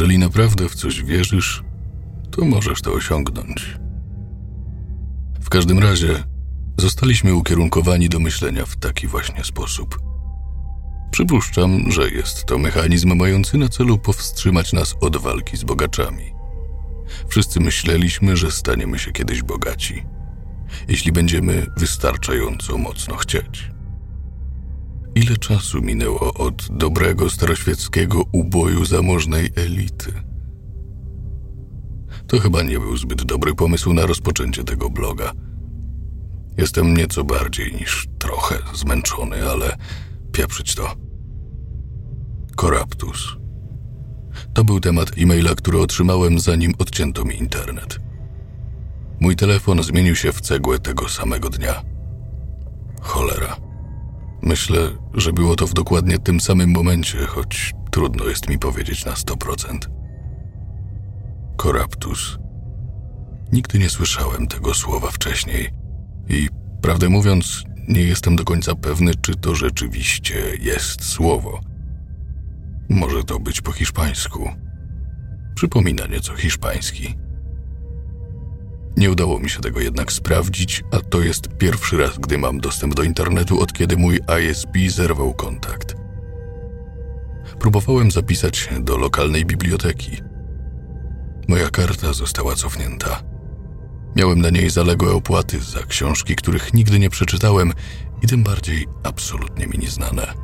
Jeżeli naprawdę w coś wierzysz, to możesz to osiągnąć. W każdym razie zostaliśmy ukierunkowani do myślenia w taki właśnie sposób. Przypuszczam, że jest to mechanizm mający na celu powstrzymać nas od walki z bogaczami. Wszyscy myśleliśmy, że staniemy się kiedyś bogaci, jeśli będziemy wystarczająco mocno chcieć. Ile czasu minęło od dobrego staroświeckiego uboju zamożnej elity? To chyba nie był zbyt dobry pomysł na rozpoczęcie tego bloga. Jestem nieco bardziej niż trochę zmęczony, ale pieprzyć to. Koraptus. To był temat e-maila, który otrzymałem zanim odcięto mi internet. Mój telefon zmienił się w cegłę tego samego dnia. Cholera. Myślę, że było to w dokładnie tym samym momencie, choć trudno jest mi powiedzieć na 100%. Koraptus. Nigdy nie słyszałem tego słowa wcześniej i, prawdę mówiąc, nie jestem do końca pewny, czy to rzeczywiście jest słowo. Może to być po hiszpańsku. Przypomina nieco hiszpański. Nie udało mi się tego jednak sprawdzić, a to jest pierwszy raz, gdy mam dostęp do internetu, od kiedy mój ISP zerwał kontakt. Próbowałem zapisać się do lokalnej biblioteki. Moja karta została cofnięta. Miałem na niej zaległe opłaty za książki, których nigdy nie przeczytałem i tym bardziej absolutnie mi nieznane.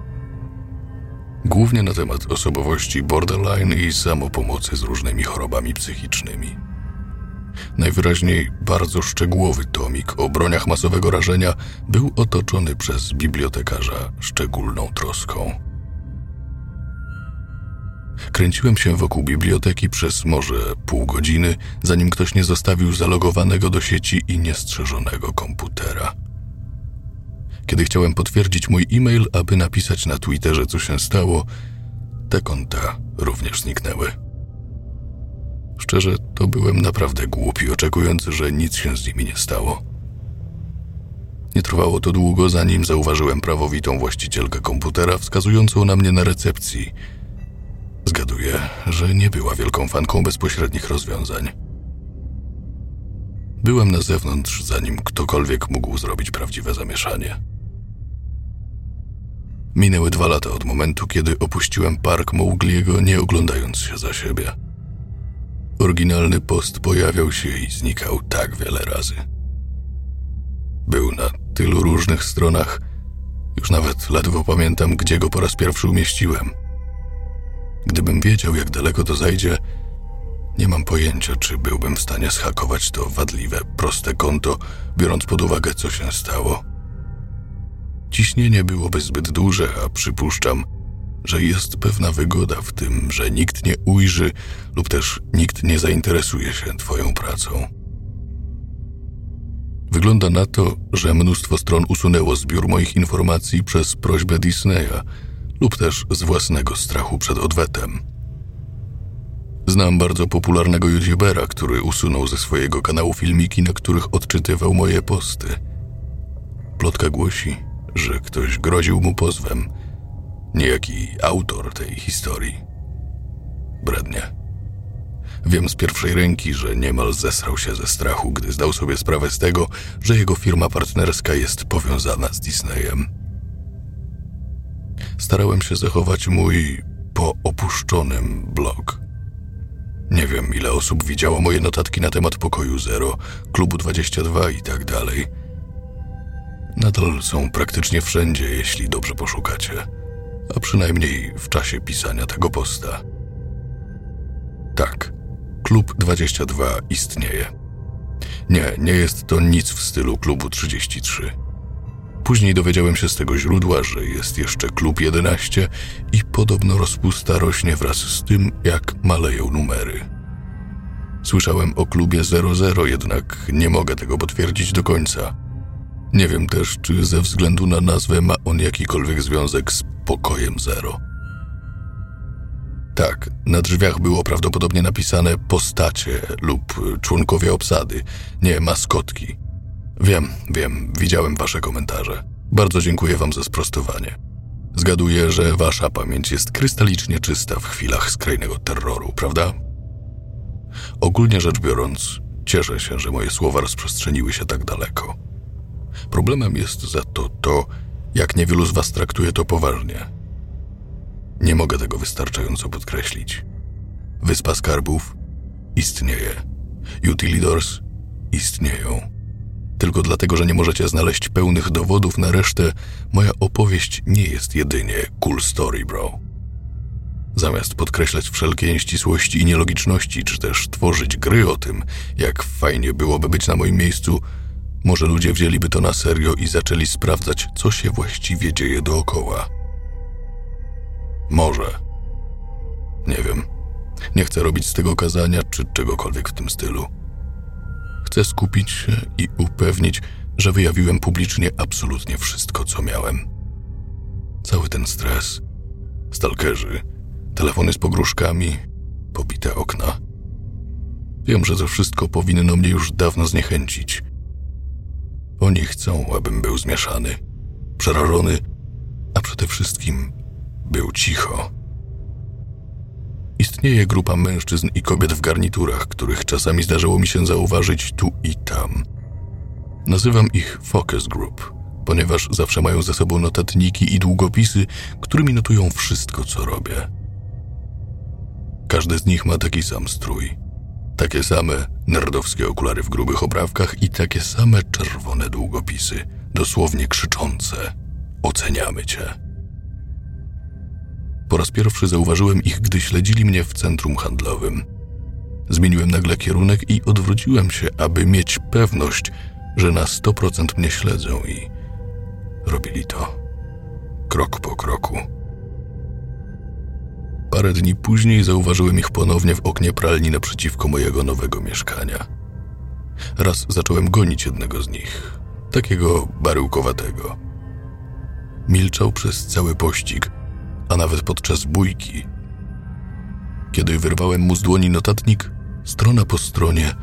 Głównie na temat osobowości borderline i samopomocy z różnymi chorobami psychicznymi. Najwyraźniej bardzo szczegółowy tomik o broniach masowego rażenia był otoczony przez bibliotekarza szczególną troską. Kręciłem się wokół biblioteki przez może pół godziny, zanim ktoś nie zostawił zalogowanego do sieci i niestrzeżonego komputera. Kiedy chciałem potwierdzić mój e-mail, aby napisać na Twitterze, co się stało, te konta również zniknęły. Szczerze, to byłem naprawdę głupi, oczekując, że nic się z nimi nie stało. Nie trwało to długo, zanim zauważyłem prawowitą właścicielkę komputera wskazującą na mnie na recepcji. Zgaduję, że nie była wielką fanką bezpośrednich rozwiązań. Byłem na zewnątrz, zanim ktokolwiek mógł zrobić prawdziwe zamieszanie. Minęły dwa lata od momentu, kiedy opuściłem park Mowgliego, nie oglądając się za siebie. Oryginalny post pojawiał się i znikał tak wiele razy. Był na tylu różnych stronach, już nawet ledwo pamiętam, gdzie go po raz pierwszy umieściłem. Gdybym wiedział, jak daleko to zajdzie, nie mam pojęcia, czy byłbym w stanie schakować to wadliwe, proste konto, biorąc pod uwagę, co się stało. Ciśnienie byłoby zbyt duże, a przypuszczam, że jest pewna wygoda w tym, że nikt nie ujrzy lub też nikt nie zainteresuje się Twoją pracą. Wygląda na to, że mnóstwo stron usunęło zbiór moich informacji przez prośbę Disneya lub też z własnego strachu przed odwetem. Znam bardzo popularnego youtubera, który usunął ze swojego kanału filmiki, na których odczytywał moje posty. Plotka głosi, że ktoś groził mu pozwem. Niejaki autor tej historii. Brednie. Wiem z pierwszej ręki, że niemal zesrał się ze strachu, gdy zdał sobie sprawę z tego, że jego firma partnerska jest powiązana z Disneyem. Starałem się zachować mój po opuszczonym blog. Nie wiem, ile osób widziało moje notatki na temat pokoju Zero, klubu 22 i tak dalej nadal są praktycznie wszędzie, jeśli dobrze poszukacie, a przynajmniej w czasie pisania tego posta. Tak, Klub 22 istnieje. Nie, nie jest to nic w stylu Klubu 33. Później dowiedziałem się z tego źródła, że jest jeszcze Klub 11 i podobno rozpusta rośnie wraz z tym, jak maleją numery. Słyszałem o klubie 00, jednak nie mogę tego potwierdzić do końca. Nie wiem też, czy ze względu na nazwę ma on jakikolwiek związek z pokojem zero. Tak, na drzwiach było prawdopodobnie napisane postacie lub członkowie obsady, nie maskotki. Wiem, wiem, widziałem wasze komentarze. Bardzo dziękuję wam za sprostowanie. Zgaduję, że wasza pamięć jest krystalicznie czysta w chwilach skrajnego terroru, prawda? Ogólnie rzecz biorąc, cieszę się, że moje słowa rozprzestrzeniły się tak daleko. Problemem jest za to to, jak niewielu z was traktuje to poważnie. Nie mogę tego wystarczająco podkreślić. Wyspa Skarbów istnieje. Utilidors istnieją. Tylko dlatego, że nie możecie znaleźć pełnych dowodów na resztę, moja opowieść nie jest jedynie cool story, bro. Zamiast podkreślać wszelkie nieścisłości i nielogiczności, czy też tworzyć gry o tym, jak fajnie byłoby być na moim miejscu, może ludzie wzięliby to na serio i zaczęli sprawdzać, co się właściwie dzieje dookoła. Może. Nie wiem. Nie chcę robić z tego kazania czy czegokolwiek w tym stylu. Chcę skupić się i upewnić, że wyjawiłem publicznie absolutnie wszystko, co miałem. Cały ten stres, stalkerzy, telefony z pogróżkami, pobite okna. Wiem, że to wszystko powinno mnie już dawno zniechęcić. Oni chcą, abym był zmieszany, przerażony, a przede wszystkim był cicho. Istnieje grupa mężczyzn i kobiet w garniturach, których czasami zdarzyło mi się zauważyć tu i tam. Nazywam ich focus group, ponieważ zawsze mają ze sobą notatniki i długopisy, którymi notują wszystko, co robię. Każdy z nich ma taki sam strój. Takie same nerdowskie okulary w grubych oprawkach i takie same czerwone długopisy, dosłownie krzyczące: Oceniamy cię. Po raz pierwszy zauważyłem ich, gdy śledzili mnie w centrum handlowym. Zmieniłem nagle kierunek i odwróciłem się, aby mieć pewność, że na 100% mnie śledzą i robili to krok po kroku. Parę dni później zauważyłem ich ponownie w oknie pralni naprzeciwko mojego nowego mieszkania. Raz zacząłem gonić jednego z nich, takiego baryłkowatego. Milczał przez cały pościg, a nawet podczas bójki. Kiedy wyrwałem mu z dłoni notatnik, strona po stronie,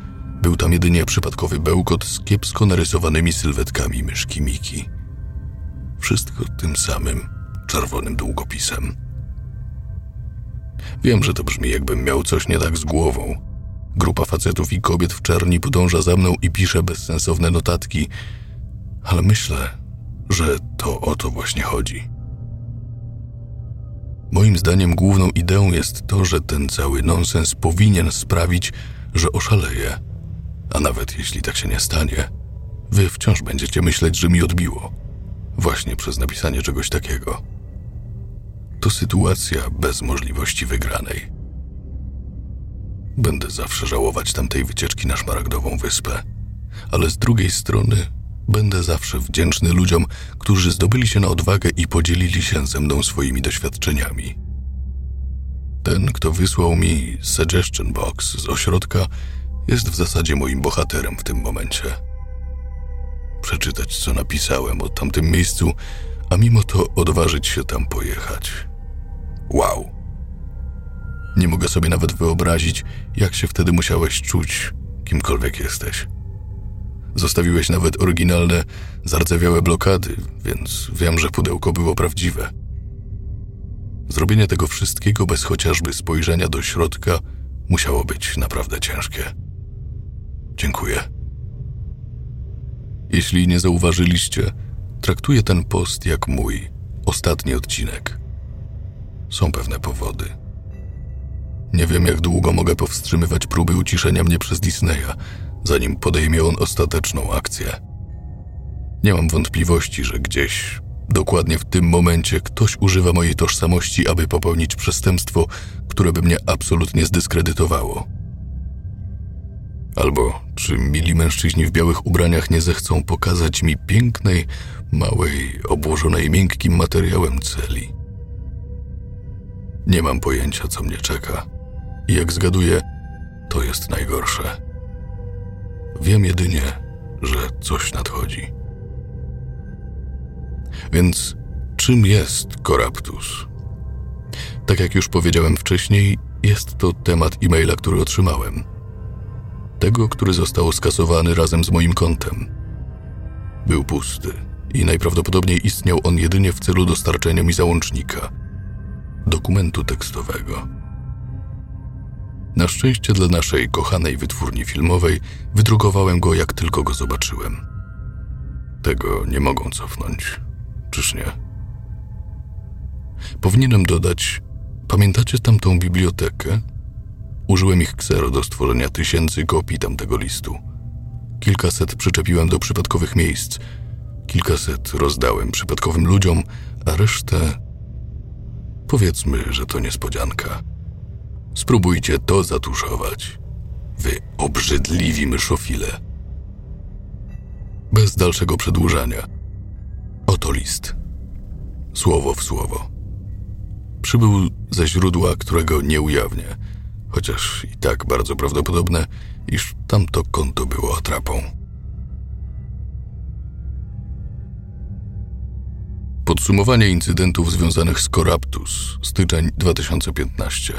był tam jedynie przypadkowy bełkot z kiepsko narysowanymi sylwetkami myszki Miki. Wszystko tym samym czerwonym długopisem. Wiem, że to brzmi jakbym miał coś nie tak z głową. Grupa facetów i kobiet w czerni podąża za mną i pisze bezsensowne notatki, ale myślę, że to o to właśnie chodzi. Moim zdaniem główną ideą jest to, że ten cały nonsens powinien sprawić, że oszaleję. A nawet jeśli tak się nie stanie, wy wciąż będziecie myśleć, że mi odbiło. Właśnie przez napisanie czegoś takiego. To sytuacja bez możliwości wygranej. Będę zawsze żałować tamtej wycieczki na Szmaragdową Wyspę, ale z drugiej strony Będę zawsze wdzięczny ludziom, którzy zdobyli się na odwagę i podzielili się ze mną swoimi doświadczeniami. Ten, kto wysłał mi suggestion box z ośrodka, jest w zasadzie moim bohaterem w tym momencie. Przeczytać, co napisałem o tamtym miejscu, a mimo to odważyć się tam pojechać. Wow! Nie mogę sobie nawet wyobrazić, jak się wtedy musiałeś czuć, kimkolwiek jesteś. Zostawiłeś nawet oryginalne, zardzewiałe blokady, więc wiem, że pudełko było prawdziwe. Zrobienie tego wszystkiego bez chociażby spojrzenia do środka musiało być naprawdę ciężkie. Dziękuję. Jeśli nie zauważyliście, traktuję ten post jak mój ostatni odcinek. Są pewne powody. Nie wiem, jak długo mogę powstrzymywać próby uciszenia mnie przez Disneya, zanim podejmie on ostateczną akcję. Nie mam wątpliwości, że gdzieś, dokładnie w tym momencie, ktoś używa mojej tożsamości, aby popełnić przestępstwo, które by mnie absolutnie zdyskredytowało. Albo czy mili mężczyźni w białych ubraniach nie zechcą pokazać mi pięknej, małej, obłożonej miękkim materiałem celi? Nie mam pojęcia, co mnie czeka. I jak zgaduję, to jest najgorsze. Wiem jedynie, że coś nadchodzi. Więc czym jest Koraptus? Tak jak już powiedziałem wcześniej, jest to temat e-maila, który otrzymałem. Tego, który został skasowany razem z moim kontem. Był pusty i najprawdopodobniej istniał on jedynie w celu dostarczenia mi załącznika dokumentu tekstowego. Na szczęście dla naszej kochanej wytwórni filmowej wydrukowałem go jak tylko go zobaczyłem. Tego nie mogą cofnąć, czyż nie? Powinienem dodać, pamiętacie tamtą bibliotekę? Użyłem ich ksero do stworzenia tysięcy kopii tamtego listu. Kilkaset przyczepiłem do przypadkowych miejsc, kilkaset rozdałem przypadkowym ludziom, a resztę. Powiedzmy, że to niespodzianka. Spróbujcie to zatuszować. Wy obrzydliwi myszofile. Bez dalszego przedłużania. Oto list. Słowo w słowo. Przybył ze źródła, którego nie ujawnię, chociaż i tak bardzo prawdopodobne, iż tamto konto było atrapą. Podsumowanie incydentów związanych z Corruptus, styczeń 2015.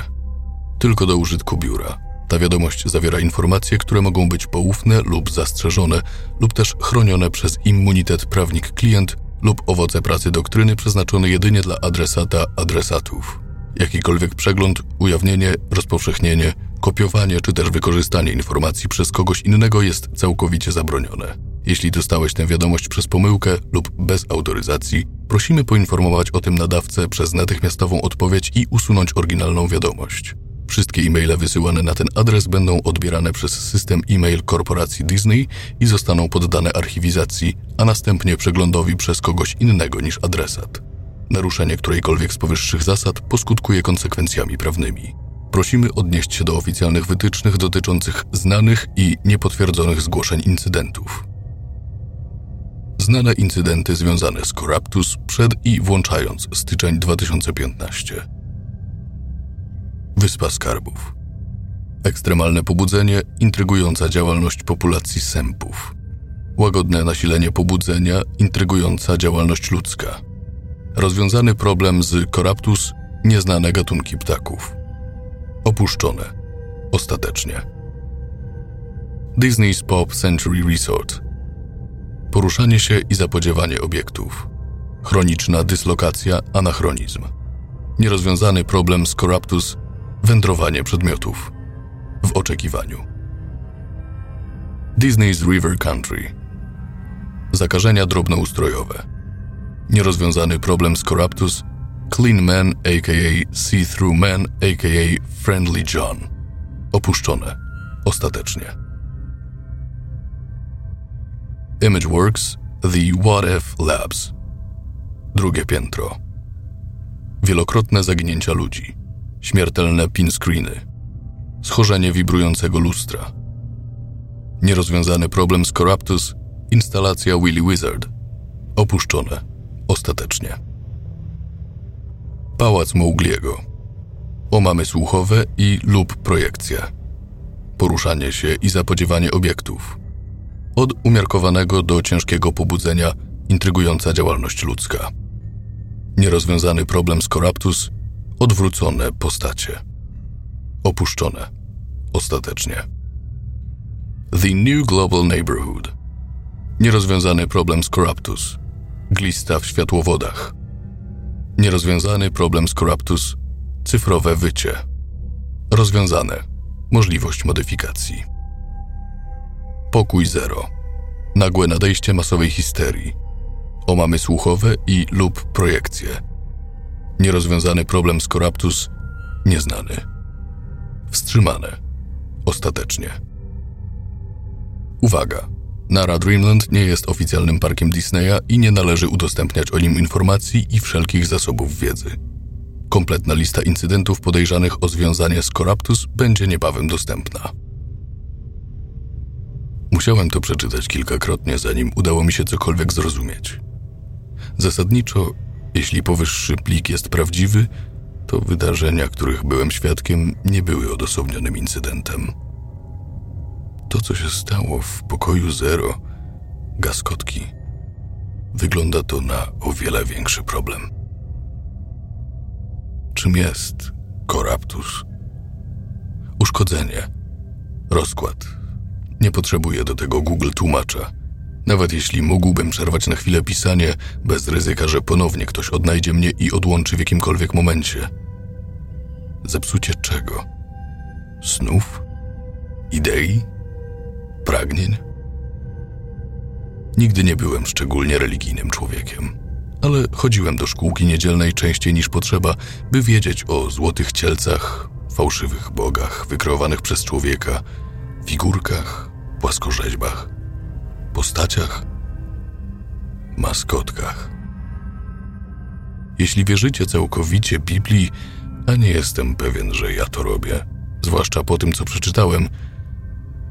Tylko do użytku biura. Ta wiadomość zawiera informacje, które mogą być poufne lub zastrzeżone, lub też chronione przez immunitet prawnik-klient lub owoce pracy doktryny przeznaczone jedynie dla adresata adresatów. Jakikolwiek przegląd, ujawnienie, rozpowszechnienie, kopiowanie czy też wykorzystanie informacji przez kogoś innego jest całkowicie zabronione. Jeśli dostałeś tę wiadomość przez pomyłkę lub bez autoryzacji, prosimy poinformować o tym nadawcę przez natychmiastową odpowiedź i usunąć oryginalną wiadomość. Wszystkie e-maile wysyłane na ten adres będą odbierane przez system e-mail korporacji Disney i zostaną poddane archiwizacji, a następnie przeglądowi przez kogoś innego niż adresat. Naruszenie którejkolwiek z powyższych zasad poskutkuje konsekwencjami prawnymi. Prosimy odnieść się do oficjalnych wytycznych dotyczących znanych i niepotwierdzonych zgłoszeń incydentów. Znane incydenty związane z Corruptus przed i włączając styczeń 2015. Wyspa Skarbów. Ekstremalne pobudzenie, intrygująca działalność populacji sępów. Łagodne nasilenie pobudzenia, intrygująca działalność ludzka. Rozwiązany problem z Corruptus, nieznane gatunki ptaków. Opuszczone. Ostatecznie. Disney's Pop Century Resort. Poruszanie się i zapodziewanie obiektów. Chroniczna dyslokacja, anachronizm. Nierozwiązany problem z Corruptus, wędrowanie przedmiotów. W oczekiwaniu. Disney's River Country. Zakażenia drobnoustrojowe. Nierozwiązany problem z Corruptus, Clean Man aka See-Through Man aka Friendly John. Opuszczone. Ostatecznie. Imageworks The What If Labs. Drugie piętro. Wielokrotne zaginięcia ludzi. Śmiertelne pin screeny. Schorzenie wibrującego lustra. Nierozwiązany problem z Corruptus. Instalacja Willy Wizard. Opuszczone. Ostatecznie. Pałac Mougliego. Omamy słuchowe i lub projekcje. Poruszanie się i zapodziewanie obiektów. Od umiarkowanego do ciężkiego pobudzenia intrygująca działalność ludzka. Nierozwiązany problem z odwrócone postacie. Opuszczone. Ostatecznie. The New Global Neighborhood. Nierozwiązany problem z. Glista w światłowodach. Nierozwiązany problem z Corruptus. Cyfrowe wycie. Rozwiązane. Możliwość modyfikacji. Pokój zero. Nagłe nadejście masowej histerii. Omamy słuchowe i lub projekcje. Nierozwiązany problem z Corruptus. Nieznany. Wstrzymane. Ostatecznie. Uwaga! Nara Dreamland nie jest oficjalnym parkiem Disneya i nie należy udostępniać o nim informacji i wszelkich zasobów wiedzy. Kompletna lista incydentów podejrzanych o związanie z Corruptus będzie niebawem dostępna. Musiałem to przeczytać kilkakrotnie, zanim udało mi się cokolwiek zrozumieć. Zasadniczo, jeśli powyższy plik jest prawdziwy, to wydarzenia, których byłem świadkiem, nie były odosobnionym incydentem. To, co się stało w pokoju zero, gaskotki, wygląda to na o wiele większy problem. Czym jest koraptus? Uszkodzenie, rozkład. Nie potrzebuję do tego Google tłumacza. Nawet jeśli mógłbym przerwać na chwilę pisanie, bez ryzyka, że ponownie ktoś odnajdzie mnie i odłączy w jakimkolwiek momencie. Zepsucie czego? Snów? Idei? Pragnień? Nigdy nie byłem szczególnie religijnym człowiekiem, ale chodziłem do szkółki niedzielnej częściej niż potrzeba, by wiedzieć o złotych cielcach, fałszywych bogach wykreowanych przez człowieka, figurkach, płaskorzeźbach, postaciach, maskotkach. Jeśli wierzycie całkowicie Biblii, a nie jestem pewien, że ja to robię, zwłaszcza po tym, co przeczytałem,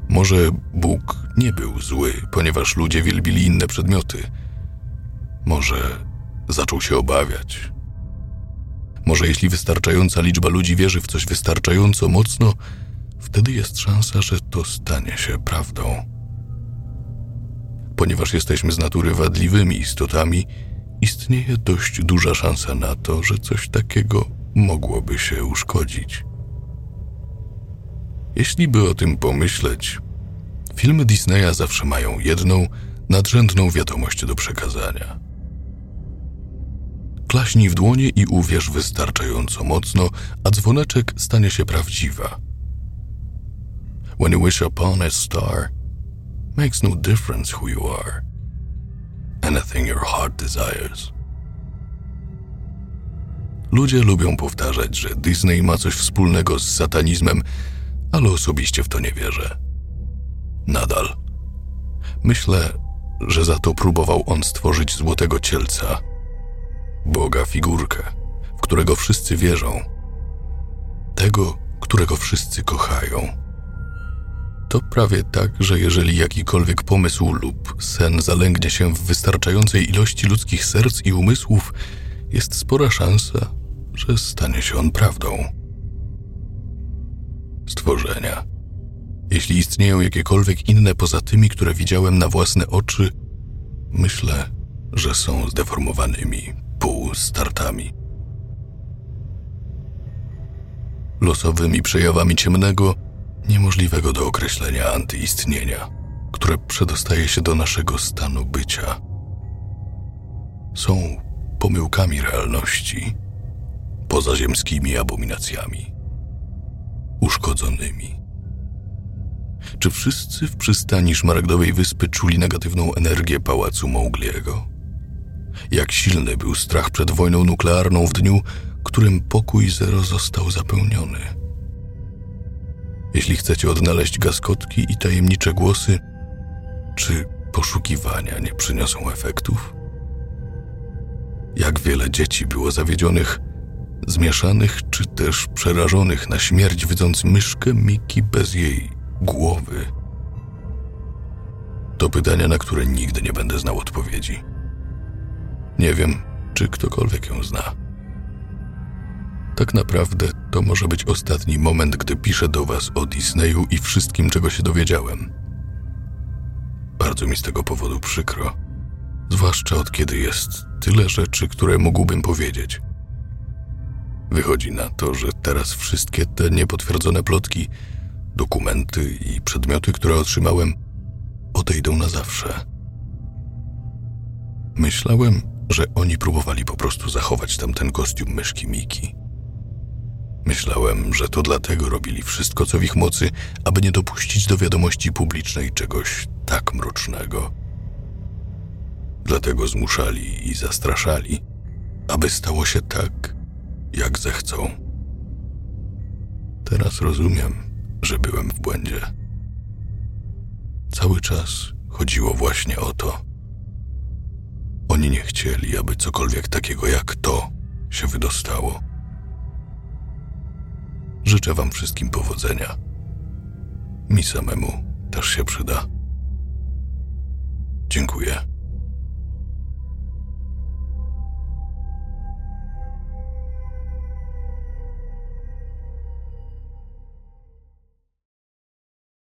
może Bóg nie był zły, ponieważ ludzie wielbili inne przedmioty. Może zaczął się obawiać. Może jeśli wystarczająca liczba ludzi wierzy w coś wystarczająco mocno, wtedy jest szansa, że to stanie się prawdą. Ponieważ jesteśmy z natury wadliwymi istotami, istnieje dość duża szansa na to, że coś takiego mogłoby się uszkodzić. Jeśli by o tym pomyśleć, filmy Disneya zawsze mają jedną, nadrzędną wiadomość do przekazania. Klaśnij w dłonie i uwierz wystarczająco mocno, a dzwoneczek stanie się prawdziwa. When you wish upon a star, makes no difference who you are. Anything your heart desires. Ludzie lubią powtarzać, że Disney ma coś wspólnego z satanizmem, ale osobiście w to nie wierzę. Nadal. Myślę, że za to próbował on stworzyć złotego cielca, Boga figurkę, w którego wszyscy wierzą, tego, którego wszyscy kochają. To prawie tak, że jeżeli jakikolwiek pomysł lub sen zalęgnie się w wystarczającej ilości ludzkich serc i umysłów, jest spora szansa, że stanie się on prawdą. Stworzenia. Jeśli istnieją jakiekolwiek inne poza tymi, które widziałem na własne oczy, myślę, że są zdeformowanymi półstartami. Losowymi przejawami ciemnego, niemożliwego do określenia antyistnienia, które przedostaje się do naszego stanu bycia. Są pomyłkami realności, pozaziemskimi abominacjami, uszkodzonymi. Czy wszyscy w przystani Szmaragdowej Wyspy czuli negatywną energię pałacu Mowgliego? Jak silny był strach przed wojną nuklearną w dniu, którym pokój zero został zapełniony. Jeśli chcecie odnaleźć gaskotki i tajemnicze głosy, czy poszukiwania nie przyniosą efektów? Jak wiele dzieci było zawiedzionych, zmieszanych czy też przerażonych na śmierć, widząc myszkę Miki bez jej głowy? To pytania, na które nigdy nie będę znał odpowiedzi. Nie wiem, czy ktokolwiek ją zna. Tak naprawdę to może być ostatni moment, gdy piszę do Was o Disneyu i wszystkim, czego się dowiedziałem. Bardzo mi z tego powodu przykro, zwłaszcza od kiedy jest tyle rzeczy, które mógłbym powiedzieć. Wychodzi na to, że teraz wszystkie te niepotwierdzone plotki, dokumenty i przedmioty, które otrzymałem, odejdą na zawsze. Myślałem, że oni próbowali po prostu zachować tamten kostium myszki Miki. Myślałem, że to dlatego robili wszystko, co w ich mocy, aby nie dopuścić do wiadomości publicznej czegoś tak mrocznego. Dlatego zmuszali i zastraszali, aby stało się tak, jak zechcą. Teraz rozumiem, że byłem w błędzie. Cały czas chodziło właśnie o to. Oni nie chcieli, aby cokolwiek takiego jak to się wydostało. Życzę Wam wszystkim powodzenia. Mi samemu też się przyda. Dziękuję.